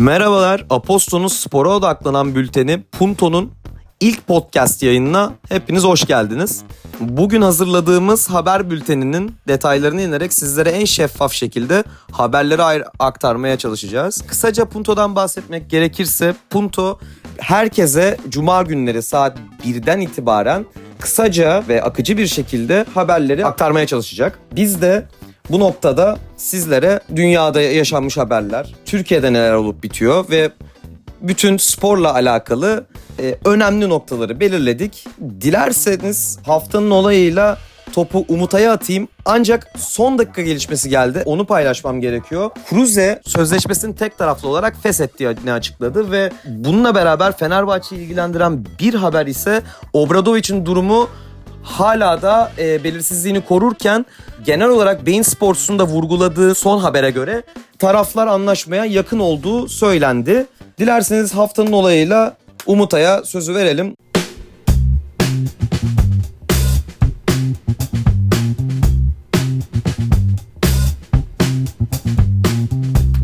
Merhabalar, Aposto'nun spora odaklanan bülteni Punto'nun ilk podcast yayınına hepiniz hoş geldiniz. Bugün hazırladığımız haber bülteninin detaylarını inerek sizlere en şeffaf şekilde haberleri aktarmaya çalışacağız. Kısaca Punto'dan bahsetmek gerekirse Punto herkese cuma günleri saat 1'den itibaren kısaca ve akıcı bir şekilde haberleri aktarmaya çalışacak. Biz de bu noktada sizlere dünyada yaşanmış haberler, Türkiye'de neler olup bitiyor ve bütün sporla alakalı e, önemli noktaları belirledik. Dilerseniz haftanın olayıyla topu Umutay'a atayım. Ancak son dakika gelişmesi geldi. Onu paylaşmam gerekiyor. Cruze sözleşmesini tek taraflı olarak feshettiğini açıkladı ve bununla beraber Fenerbahçe'yi ilgilendiren bir haber ise Obradovic'in durumu hala da e, belirsizliğini korurken genel olarak Bein Sports'un da vurguladığı son habere göre taraflar anlaşmaya yakın olduğu söylendi. Dilerseniz haftanın olayıyla Umutay'a sözü verelim.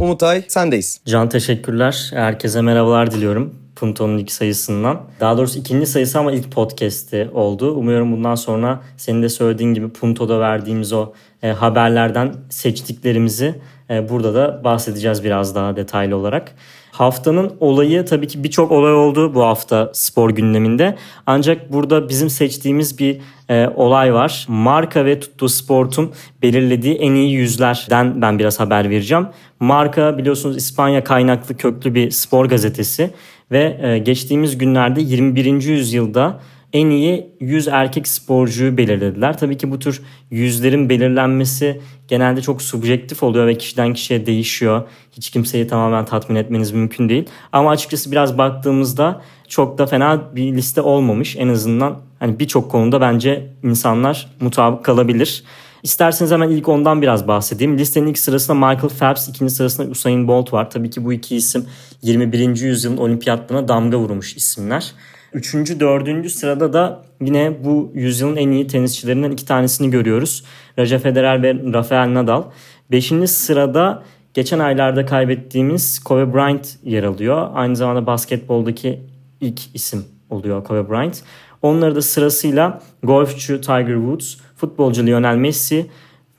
Umutay sendeyiz. Can teşekkürler. Herkese merhabalar diliyorum. Punto'nun ilk sayısından. Daha doğrusu ikinci sayısı ama ilk podcast'i oldu. Umuyorum bundan sonra senin de söylediğin gibi Punto'da verdiğimiz o e, haberlerden seçtiklerimizi e, burada da bahsedeceğiz biraz daha detaylı olarak. Haftanın olayı tabii ki birçok olay oldu bu hafta spor gündeminde. Ancak burada bizim seçtiğimiz bir e, olay var. Marka ve Tuttu Sport'un belirlediği en iyi yüzlerden ben biraz haber vereceğim. Marka biliyorsunuz İspanya kaynaklı köklü bir spor gazetesi ve e, geçtiğimiz günlerde 21. yüzyılda en iyi 100 erkek sporcuyu belirlediler. Tabii ki bu tür yüzlerin belirlenmesi genelde çok subjektif oluyor ve kişiden kişiye değişiyor. Hiç kimseyi tamamen tatmin etmeniz mümkün değil. Ama açıkçası biraz baktığımızda çok da fena bir liste olmamış. En azından hani birçok konuda bence insanlar mutabık kalabilir. İsterseniz hemen ilk ondan biraz bahsedeyim. Listenin ilk sırasında Michael Phelps, ikinci sırasında Usain Bolt var. Tabii ki bu iki isim 21. yüzyılın olimpiyatlarına damga vurmuş isimler. Üçüncü, dördüncü sırada da yine bu yüzyılın en iyi tenisçilerinden iki tanesini görüyoruz. Roger Federer ve Rafael Nadal. Beşinci sırada geçen aylarda kaybettiğimiz Kobe Bryant yer alıyor. Aynı zamanda basketboldaki ilk isim oluyor Kobe Bryant. Onları da sırasıyla golfçü Tiger Woods, futbolcu Lionel Messi,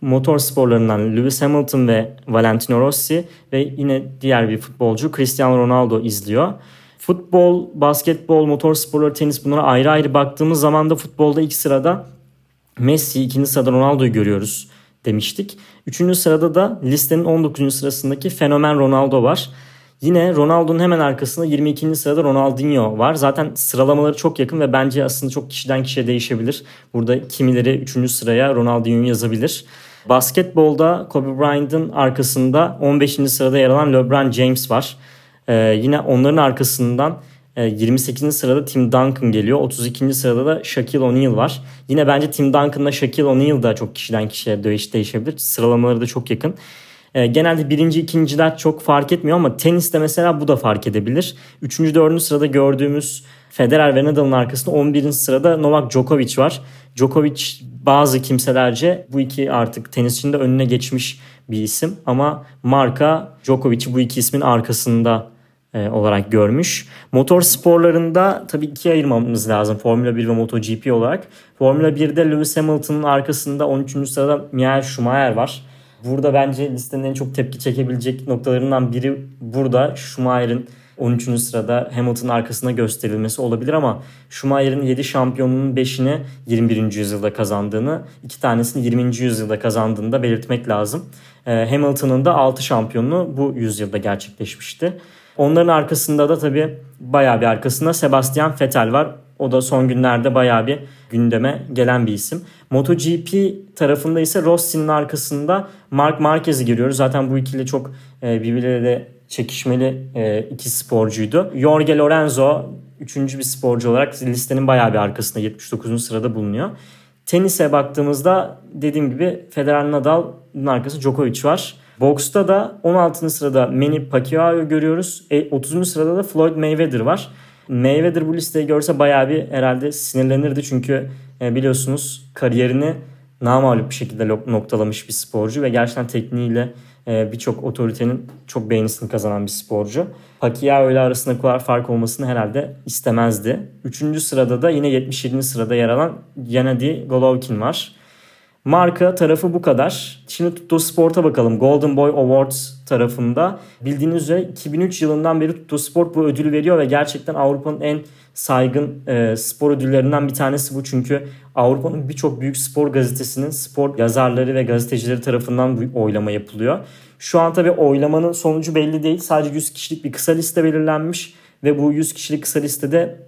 motor sporlarından Lewis Hamilton ve Valentino Rossi ve yine diğer bir futbolcu Cristiano Ronaldo izliyor. Futbol, basketbol, motor sporları, tenis bunlara ayrı ayrı baktığımız zaman da futbolda ilk sırada Messi, ikinci sırada Ronaldo'yu görüyoruz demiştik. Üçüncü sırada da listenin 19. sırasındaki fenomen Ronaldo var. Yine Ronaldo'nun hemen arkasında 22. sırada Ronaldinho var. Zaten sıralamaları çok yakın ve bence aslında çok kişiden kişiye değişebilir. Burada kimileri 3. sıraya Ronaldinho'yu yazabilir. Basketbolda Kobe Bryant'ın arkasında 15. sırada yer alan LeBron James var. Ee, yine onların arkasından 28. E, sırada Tim Duncan geliyor. 32. sırada da Shaquille O'Neal var. Yine bence Tim Duncan'la Shaquille O'Neal da çok kişiden kişiye değiş değişebilir. Sıralamaları da çok yakın. E, genelde birinci, ikinciler çok fark etmiyor ama teniste mesela bu da fark edebilir. Üçüncü, dördüncü sırada gördüğümüz Federer ve Nadal'ın arkasında 11. sırada Novak Djokovic var. Djokovic bazı kimselerce bu iki artık tenisçinin de önüne geçmiş bir isim ama marka Djokovic'i bu iki ismin arkasında e, olarak görmüş. Motor sporlarında tabii ikiye ayırmamız lazım Formula 1 ve MotoGP olarak. Formula 1'de Lewis Hamilton'ın arkasında 13. sırada Michael Schumacher var. Burada bence listenin en çok tepki çekebilecek noktalarından biri burada Schumacher'in 13. sırada Hamilton'ın arkasında gösterilmesi olabilir ama Schumacher'in 7 şampiyonunun 5'ini 21. yüzyılda kazandığını, 2 tanesini 20. yüzyılda kazandığını da belirtmek lazım. E, Hamilton'ın da 6 şampiyonluğu bu yüzyılda gerçekleşmişti. Onların arkasında da tabii bayağı bir arkasında Sebastian Vettel var. O da son günlerde bayağı bir gündeme gelen bir isim. MotoGP tarafında ise Rossi'nin arkasında Mark Marquez'i görüyoruz. Zaten bu ikili çok e, birbirleriyle çekişmeli e, iki sporcuydu. Jorge Lorenzo üçüncü bir sporcu olarak listenin bayağı bir arkasında 79. sırada bulunuyor. Tenise baktığımızda dediğim gibi Federer Nadal'ın arkasında Djokovic var. Box'ta da 16. sırada Manny Pacquiao'yu görüyoruz. E, 30. sırada da Floyd Mayweather var. Mayweather bu listeyi görse bayağı bir herhalde sinirlenirdi çünkü e, biliyorsunuz kariyerini namağlup bir şekilde noktalamış bir sporcu ve gerçekten tekniğiyle e, birçok otoritenin çok beğenisini kazanan bir sporcu. Pacquiao ile arasında kadar fark olmasını herhalde istemezdi. Üçüncü sırada da yine 77. sırada yer alan Gennady Golovkin var. Marka tarafı bu kadar. Şimdi Tutto Sport'a bakalım. Golden Boy Awards tarafında bildiğiniz üzere 2003 yılından beri Tutto Sport bu ödülü veriyor ve gerçekten Avrupa'nın en saygın e, spor ödüllerinden bir tanesi bu. Çünkü Avrupa'nın birçok büyük spor gazetesinin spor yazarları ve gazetecileri tarafından bu oylama yapılıyor. Şu an tabii oylamanın sonucu belli değil. Sadece 100 kişilik bir kısa liste belirlenmiş ve bu 100 kişilik kısa listede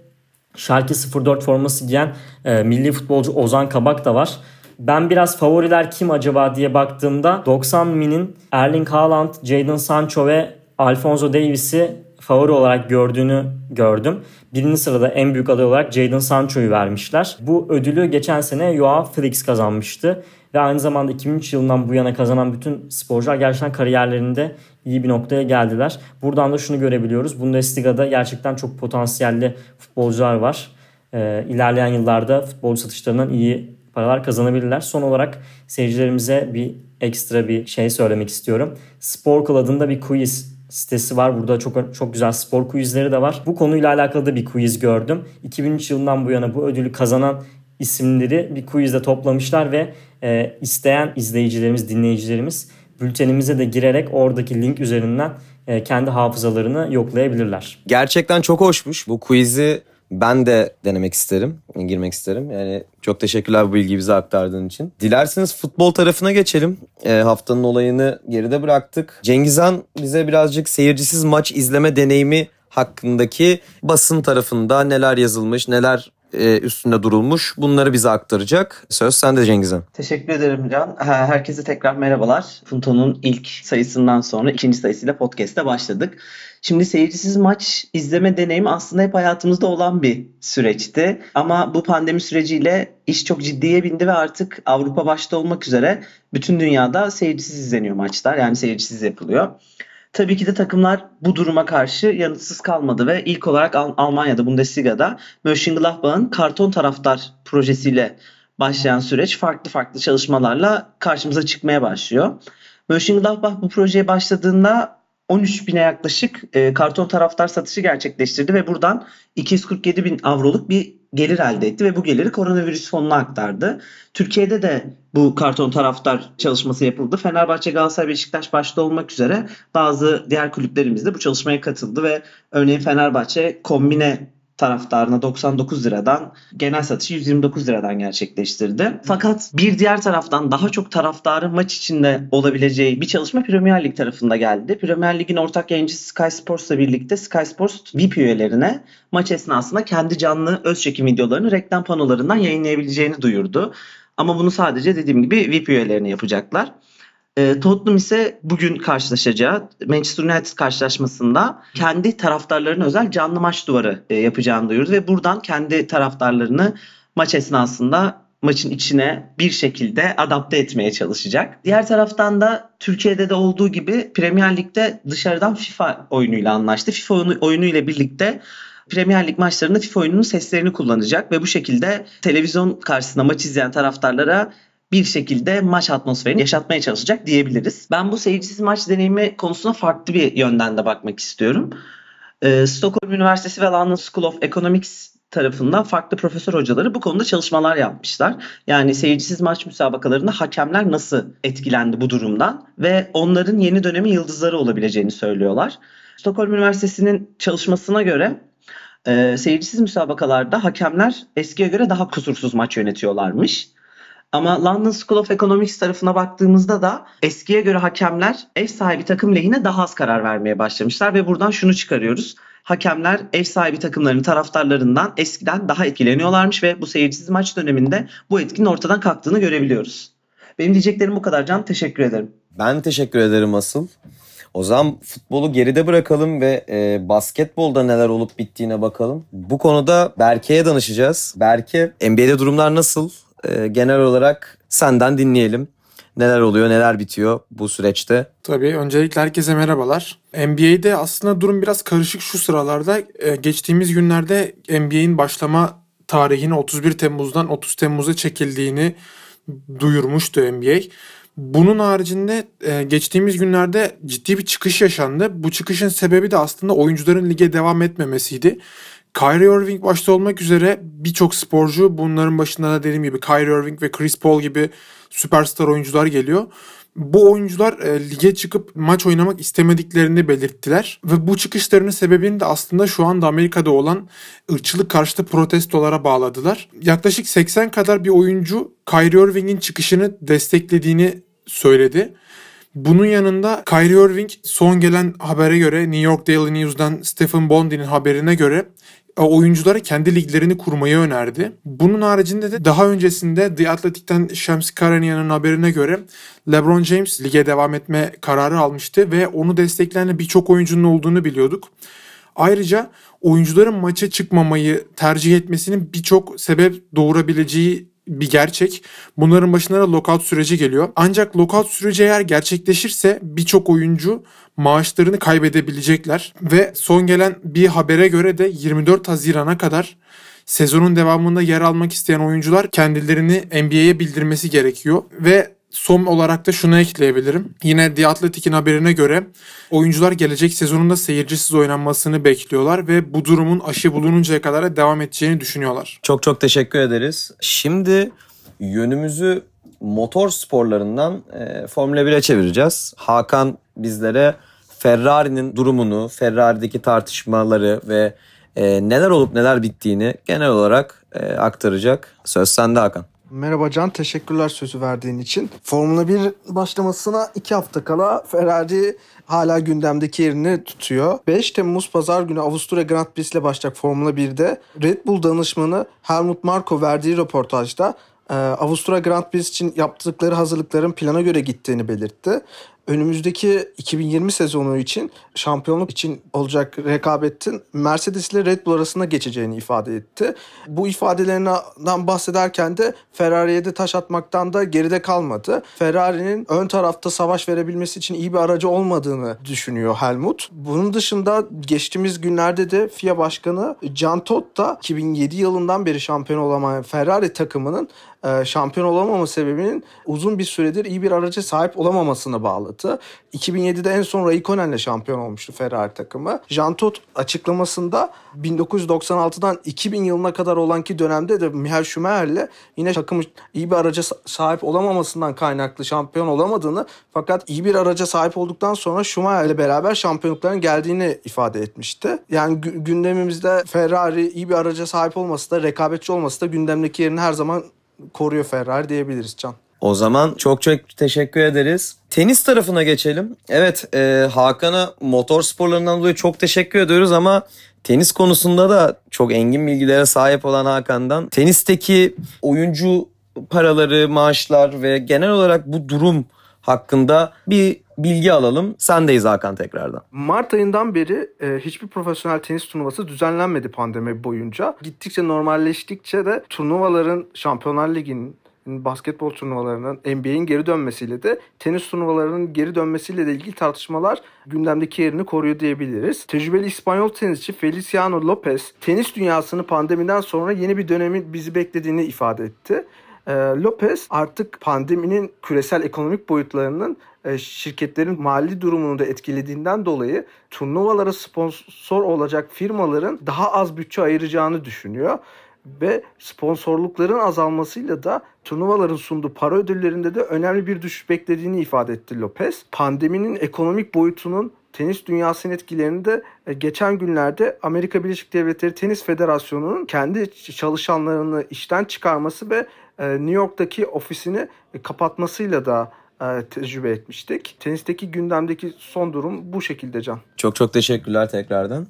Schalke 04 forması giyen e, milli futbolcu Ozan Kabak da var. Ben biraz favoriler kim acaba diye baktığımda 90 minin Erling Haaland, Jadon Sancho ve Alfonso Davies'i favori olarak gördüğünü gördüm. Birinci sırada en büyük aday olarak Jadon Sancho'yu vermişler. Bu ödülü geçen sene Joao Felix kazanmıştı. Ve aynı zamanda 2003 yılından bu yana kazanan bütün sporcular gerçekten kariyerlerinde iyi bir noktaya geldiler. Buradan da şunu görebiliyoruz. Bundesliga'da gerçekten çok potansiyelli futbolcular var. Ee, ilerleyen yıllarda futbolcu satışlarından iyi paralar kazanabilirler. Son olarak seyircilerimize bir ekstra bir şey söylemek istiyorum. Spor adında bir quiz sitesi var. Burada çok çok güzel spor quizleri de var. Bu konuyla alakalı da bir quiz gördüm. 2003 yılından bu yana bu ödülü kazanan isimleri bir quizde toplamışlar ve e, isteyen izleyicilerimiz, dinleyicilerimiz bültenimize de girerek oradaki link üzerinden e, kendi hafızalarını yoklayabilirler. Gerçekten çok hoşmuş. Bu quiz'i ben de denemek isterim, girmek isterim. Yani çok teşekkürler bu bilgiyi bize aktardığın için. Dilerseniz futbol tarafına geçelim. E, haftanın olayını geride bıraktık. Cengizhan bize birazcık seyircisiz maç izleme deneyimi hakkındaki basın tarafında neler yazılmış, neler üstünde durulmuş. Bunları bize aktaracak. Söz sende Cengizhan. Teşekkür ederim Can. Herkese tekrar merhabalar. Punto'nun ilk sayısından sonra ikinci sayısıyla podcast'e başladık. Şimdi seyircisiz maç izleme deneyimi aslında hep hayatımızda olan bir süreçti. Ama bu pandemi süreciyle iş çok ciddiye bindi ve artık Avrupa başta olmak üzere bütün dünyada seyircisiz izleniyor maçlar. Yani seyircisiz yapılıyor. Tabii ki de takımlar bu duruma karşı yanıtsız kalmadı ve ilk olarak Al- Almanya'da Bundesliga'da Mönchengladbach'ın karton taraftar projesiyle başlayan süreç farklı farklı çalışmalarla karşımıza çıkmaya başlıyor. Mönchengladbach bu projeye başladığında 13 bine yaklaşık e, karton taraftar satışı gerçekleştirdi ve buradan 247 bin avroluk bir gelir elde etti ve bu geliri koronavirüs fonuna aktardı. Türkiye'de de bu karton taraftar çalışması yapıldı. Fenerbahçe, Galatasaray, Beşiktaş başta olmak üzere bazı diğer kulüplerimiz de bu çalışmaya katıldı ve örneğin Fenerbahçe kombine taraftarına 99 liradan genel satışı 129 liradan gerçekleştirdi. Fakat bir diğer taraftan daha çok taraftarın maç içinde olabileceği bir çalışma Premier Lig tarafında geldi. Premier Lig'in ortak yayıncısı Sky Sports'la birlikte Sky Sports VIP üyelerine maç esnasında kendi canlı öz çekim videolarını reklam panolarından yayınlayabileceğini duyurdu. Ama bunu sadece dediğim gibi VIP üyelerine yapacaklar. E, Tottenham ise bugün karşılaşacağı Manchester United karşılaşmasında kendi taraftarlarına özel canlı maç duvarı e, yapacağını duyurdu ve buradan kendi taraftarlarını maç esnasında maçın içine bir şekilde adapte etmeye çalışacak. Diğer taraftan da Türkiye'de de olduğu gibi Premier Lig'de dışarıdan FIFA oyunuyla anlaştı. FIFA oyunu, oyunuyla birlikte Premier Lig maçlarında FIFA oyununun seslerini kullanacak ve bu şekilde televizyon karşısında maç izleyen taraftarlara bir şekilde maç atmosferini yaşatmaya çalışacak diyebiliriz. Ben bu seyircisiz maç deneyimi konusuna farklı bir yönden de bakmak istiyorum. Ee, Stockholm Üniversitesi ve London School of Economics tarafından farklı profesör hocaları bu konuda çalışmalar yapmışlar. Yani seyircisiz maç müsabakalarında hakemler nasıl etkilendi bu durumdan ve onların yeni dönemi yıldızları olabileceğini söylüyorlar. Stockholm Üniversitesi'nin çalışmasına göre e, seyircisiz müsabakalarda hakemler eskiye göre daha kusursuz maç yönetiyorlarmış. Ama London School of Economics tarafına baktığımızda da eskiye göre hakemler ev sahibi takım lehine daha az karar vermeye başlamışlar ve buradan şunu çıkarıyoruz. Hakemler ev sahibi takımların taraftarlarından eskiden daha etkileniyorlarmış ve bu seyircisiz maç döneminde bu etkinin ortadan kalktığını görebiliyoruz. Benim diyeceklerim bu kadar Can. Teşekkür ederim. Ben teşekkür ederim asıl. O zaman futbolu geride bırakalım ve e, basketbolda neler olup bittiğine bakalım. Bu konuda Berke'ye danışacağız. Berke, NBA'de durumlar nasıl? E, genel olarak senden dinleyelim. Neler oluyor, neler bitiyor bu süreçte? Tabii öncelikle herkese merhabalar. NBA'de aslında durum biraz karışık şu sıralarda. E, geçtiğimiz günlerde NBA'in başlama tarihini 31 Temmuz'dan 30 Temmuz'a çekildiğini duyurmuştu NBA. Bunun haricinde e, geçtiğimiz günlerde ciddi bir çıkış yaşandı. Bu çıkışın sebebi de aslında oyuncuların lige devam etmemesiydi. Kyrie Irving başta olmak üzere birçok sporcu bunların başında da dediğim gibi Kyrie Irving ve Chris Paul gibi süperstar oyuncular geliyor. Bu oyuncular e, lige çıkıp maç oynamak istemediklerini belirttiler ve bu çıkışlarının sebebini de aslında şu anda Amerika'da olan ırkçılık karşıtı protestolara bağladılar. Yaklaşık 80 kadar bir oyuncu Kyrie Irving'in çıkışını desteklediğini söyledi. Bunun yanında Kyrie Irving son gelen habere göre New York Daily News'dan Stephen Bondi'nin haberine göre oyunculara kendi liglerini kurmayı önerdi. Bunun haricinde de daha öncesinde The Athletic'ten Shams Karanian'ın haberine göre LeBron James lige devam etme kararı almıştı ve onu destekleyen birçok oyuncunun olduğunu biliyorduk. Ayrıca oyuncuların maça çıkmamayı tercih etmesinin birçok sebep doğurabileceği bir gerçek. Bunların başına da lockout süreci geliyor. Ancak lockout süreci eğer gerçekleşirse birçok oyuncu maaşlarını kaybedebilecekler ve son gelen bir habere göre de 24 Haziran'a kadar sezonun devamında yer almak isteyen oyuncular kendilerini NBA'ye bildirmesi gerekiyor ve son olarak da şunu ekleyebilirim. Yine The Athletic'in haberine göre oyuncular gelecek sezonunda seyircisiz oynanmasını bekliyorlar ve bu durumun aşı bulununcaya kadar da devam edeceğini düşünüyorlar. Çok çok teşekkür ederiz. Şimdi yönümüzü motor sporlarından e, Formula 1'e çevireceğiz. Hakan bizlere Ferrari'nin durumunu, Ferrari'deki tartışmaları ve e, neler olup neler bittiğini genel olarak e, aktaracak. Söz sende Hakan. Merhaba Can, teşekkürler sözü verdiğin için. Formula 1 başlamasına 2 hafta kala Ferrari hala gündemdeki yerini tutuyor. 5 Temmuz pazar günü Avusturya Grand Prix ile başlayacak Formula 1'de Red Bull danışmanı Helmut Marko verdiği röportajda Avusturya Grand Prix için yaptıkları hazırlıkların plana göre gittiğini belirtti önümüzdeki 2020 sezonu için şampiyonluk için olacak rekabetin Mercedes ile Red Bull arasında geçeceğini ifade etti. Bu ifadelerinden bahsederken de Ferrari'ye de taş atmaktan da geride kalmadı. Ferrari'nin ön tarafta savaş verebilmesi için iyi bir aracı olmadığını düşünüyor Helmut. Bunun dışında geçtiğimiz günlerde de FIA Başkanı Can Todt da 2007 yılından beri şampiyon olamayan Ferrari takımının e, şampiyon olamama sebebinin uzun bir süredir iyi bir araca sahip olamamasına bağladı. 2007'de en son Raikkonen'le şampiyon olmuştu Ferrari takımı. Jean Todt açıklamasında 1996'dan 2000 yılına kadar olan ki dönemde de Michael Schumacher'le yine takımı iyi bir araca sahip olamamasından kaynaklı şampiyon olamadığını fakat iyi bir araca sahip olduktan sonra Schumacher'le beraber şampiyonlukların geldiğini ifade etmişti. Yani gündemimizde Ferrari iyi bir araca sahip olması da rekabetçi olması da gündemdeki yerini her zaman koruyor Ferrari diyebiliriz Can. O zaman çok çok teşekkür ederiz. Tenis tarafına geçelim. Evet e, Hakan'a motor sporlarından dolayı çok teşekkür ediyoruz ama tenis konusunda da çok engin bilgilere sahip olan Hakan'dan tenisteki oyuncu paraları, maaşlar ve genel olarak bu durum hakkında bir bilgi alalım. Sendeyiz Hakan tekrardan. Mart ayından beri e, hiçbir profesyonel tenis turnuvası düzenlenmedi pandemi boyunca. Gittikçe normalleştikçe de turnuvaların Şampiyonlar Ligi'nin basketbol turnuvalarının NBA'in geri dönmesiyle de tenis turnuvalarının geri dönmesiyle de ilgili tartışmalar gündemdeki yerini koruyor diyebiliriz. Tecrübeli İspanyol tenisçi Feliciano Lopez tenis dünyasını pandemiden sonra yeni bir dönemin bizi beklediğini ifade etti. E, Lopez artık pandeminin küresel ekonomik boyutlarının e, şirketlerin mali durumunu da etkilediğinden dolayı turnuvalara sponsor olacak firmaların daha az bütçe ayıracağını düşünüyor ve sponsorlukların azalmasıyla da turnuvaların sunduğu para ödüllerinde de önemli bir düşüş beklediğini ifade etti Lopez. Pandeminin ekonomik boyutunun tenis dünyasının etkilerini de e, geçen günlerde Amerika Birleşik Devletleri Tenis Federasyonu'nun kendi çalışanlarını işten çıkarması ve e, New York'taki ofisini kapatmasıyla da e, tecrübe etmiştik. Tenisteki gündemdeki son durum bu şekilde Can. Çok çok teşekkürler tekrardan.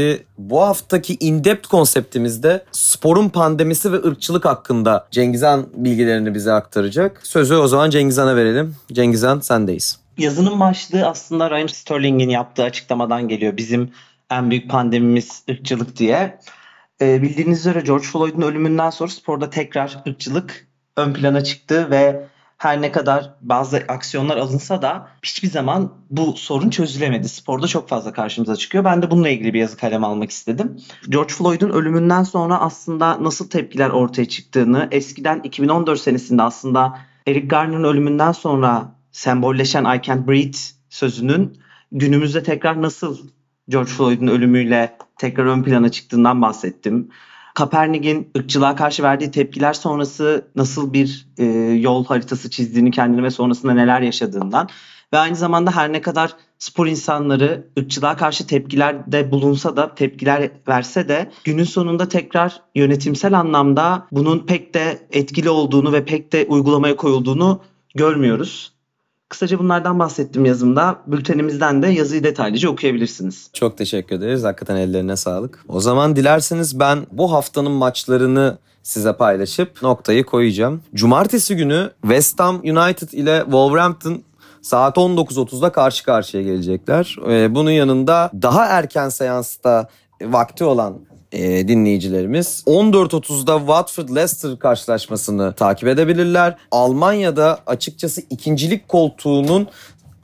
Şimdi bu haftaki in-depth konseptimizde sporun pandemisi ve ırkçılık hakkında Cengizhan bilgilerini bize aktaracak. Sözü o zaman Cengizhan'a verelim. Cengizhan sendeyiz. Yazının başlığı aslında Ryan Sterling'in yaptığı açıklamadan geliyor. Bizim en büyük pandemimiz ırkçılık diye. Ee, bildiğiniz üzere George Floyd'un ölümünden sonra sporda tekrar ırkçılık ön plana çıktı ve her ne kadar bazı aksiyonlar alınsa da hiçbir zaman bu sorun çözülemedi. Sporda çok fazla karşımıza çıkıyor. Ben de bununla ilgili bir yazı kalem almak istedim. George Floyd'un ölümünden sonra aslında nasıl tepkiler ortaya çıktığını, eskiden 2014 senesinde aslında Eric Garner'ın ölümünden sonra sembolleşen I can't breathe sözünün günümüzde tekrar nasıl George Floyd'un ölümüyle tekrar ön plana çıktığından bahsettim. Kaepernick'in ırkçılığa karşı verdiği tepkiler sonrası nasıl bir e, yol haritası çizdiğini kendine ve sonrasında neler yaşadığından ve aynı zamanda her ne kadar spor insanları ırkçılığa karşı tepkilerde bulunsa da tepkiler verse de günün sonunda tekrar yönetimsel anlamda bunun pek de etkili olduğunu ve pek de uygulamaya koyulduğunu görmüyoruz. Kısaca bunlardan bahsettim yazımda. Bültenimizden de yazıyı detaylıca okuyabilirsiniz. Çok teşekkür ederiz. Hakikaten ellerine sağlık. O zaman dilerseniz ben bu haftanın maçlarını size paylaşıp noktayı koyacağım. Cumartesi günü West Ham United ile Wolverhampton saat 19.30'da karşı karşıya gelecekler. Ee, Bunun yanında daha erken seansta vakti olan e, dinleyicilerimiz 14.30'da Watford Leicester karşılaşmasını takip edebilirler. Almanya'da açıkçası ikincilik koltuğunun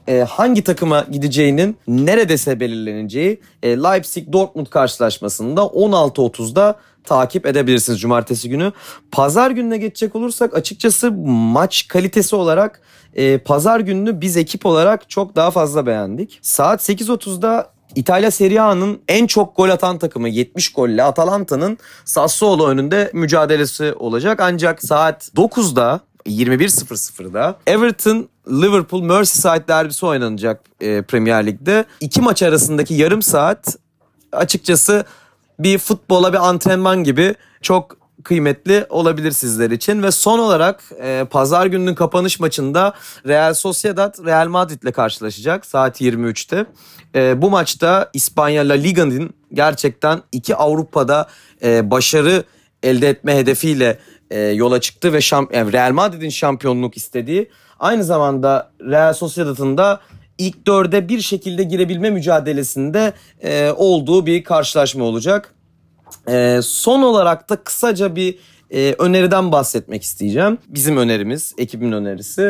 e, hangi takıma gideceğinin neredeyse belirleneceği e, Leipzig Dortmund karşılaşmasında 16.30'da takip edebilirsiniz cumartesi günü. Pazar gününe geçecek olursak açıkçası maç kalitesi olarak e, pazar gününü biz ekip olarak çok daha fazla beğendik. Saat 8.30'da İtalya Serie A'nın en çok gol atan takımı 70 golle Atalanta'nın Sassuolo önünde mücadelesi olacak. Ancak saat 9'da 21.00'da Everton Liverpool Merseyside derbisi oynanacak e, Premier Lig'de. İki maç arasındaki yarım saat açıkçası bir futbola bir antrenman gibi çok kıymetli olabilir sizler için. Ve son olarak e, pazar gününün kapanış maçında Real Sociedad Real Madrid ile karşılaşacak saat 23'te. E, bu maçta İspanya La Liga'nın gerçekten iki Avrupa'da e, başarı elde etme hedefiyle e, yola çıktı ve şamp- yani Real Madrid'in şampiyonluk istediği aynı zamanda Real Sociedad'ın da ilk dörde bir şekilde girebilme mücadelesinde e, olduğu bir karşılaşma olacak. E, son olarak da kısaca bir e, öneriden bahsetmek isteyeceğim. Bizim önerimiz, ekibin önerisi.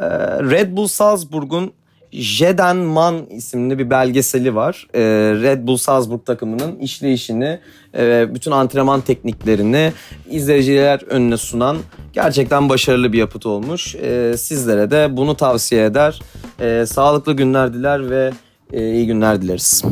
E, Red Bull Salzburg'un Jeden Man isimli bir belgeseli var. E, Red Bull Salzburg takımının işleyişini, e, bütün antrenman tekniklerini izleyiciler önüne sunan gerçekten başarılı bir yapıt olmuş. E, sizlere de bunu tavsiye eder. E, sağlıklı günler diler ve e, iyi günler dileriz.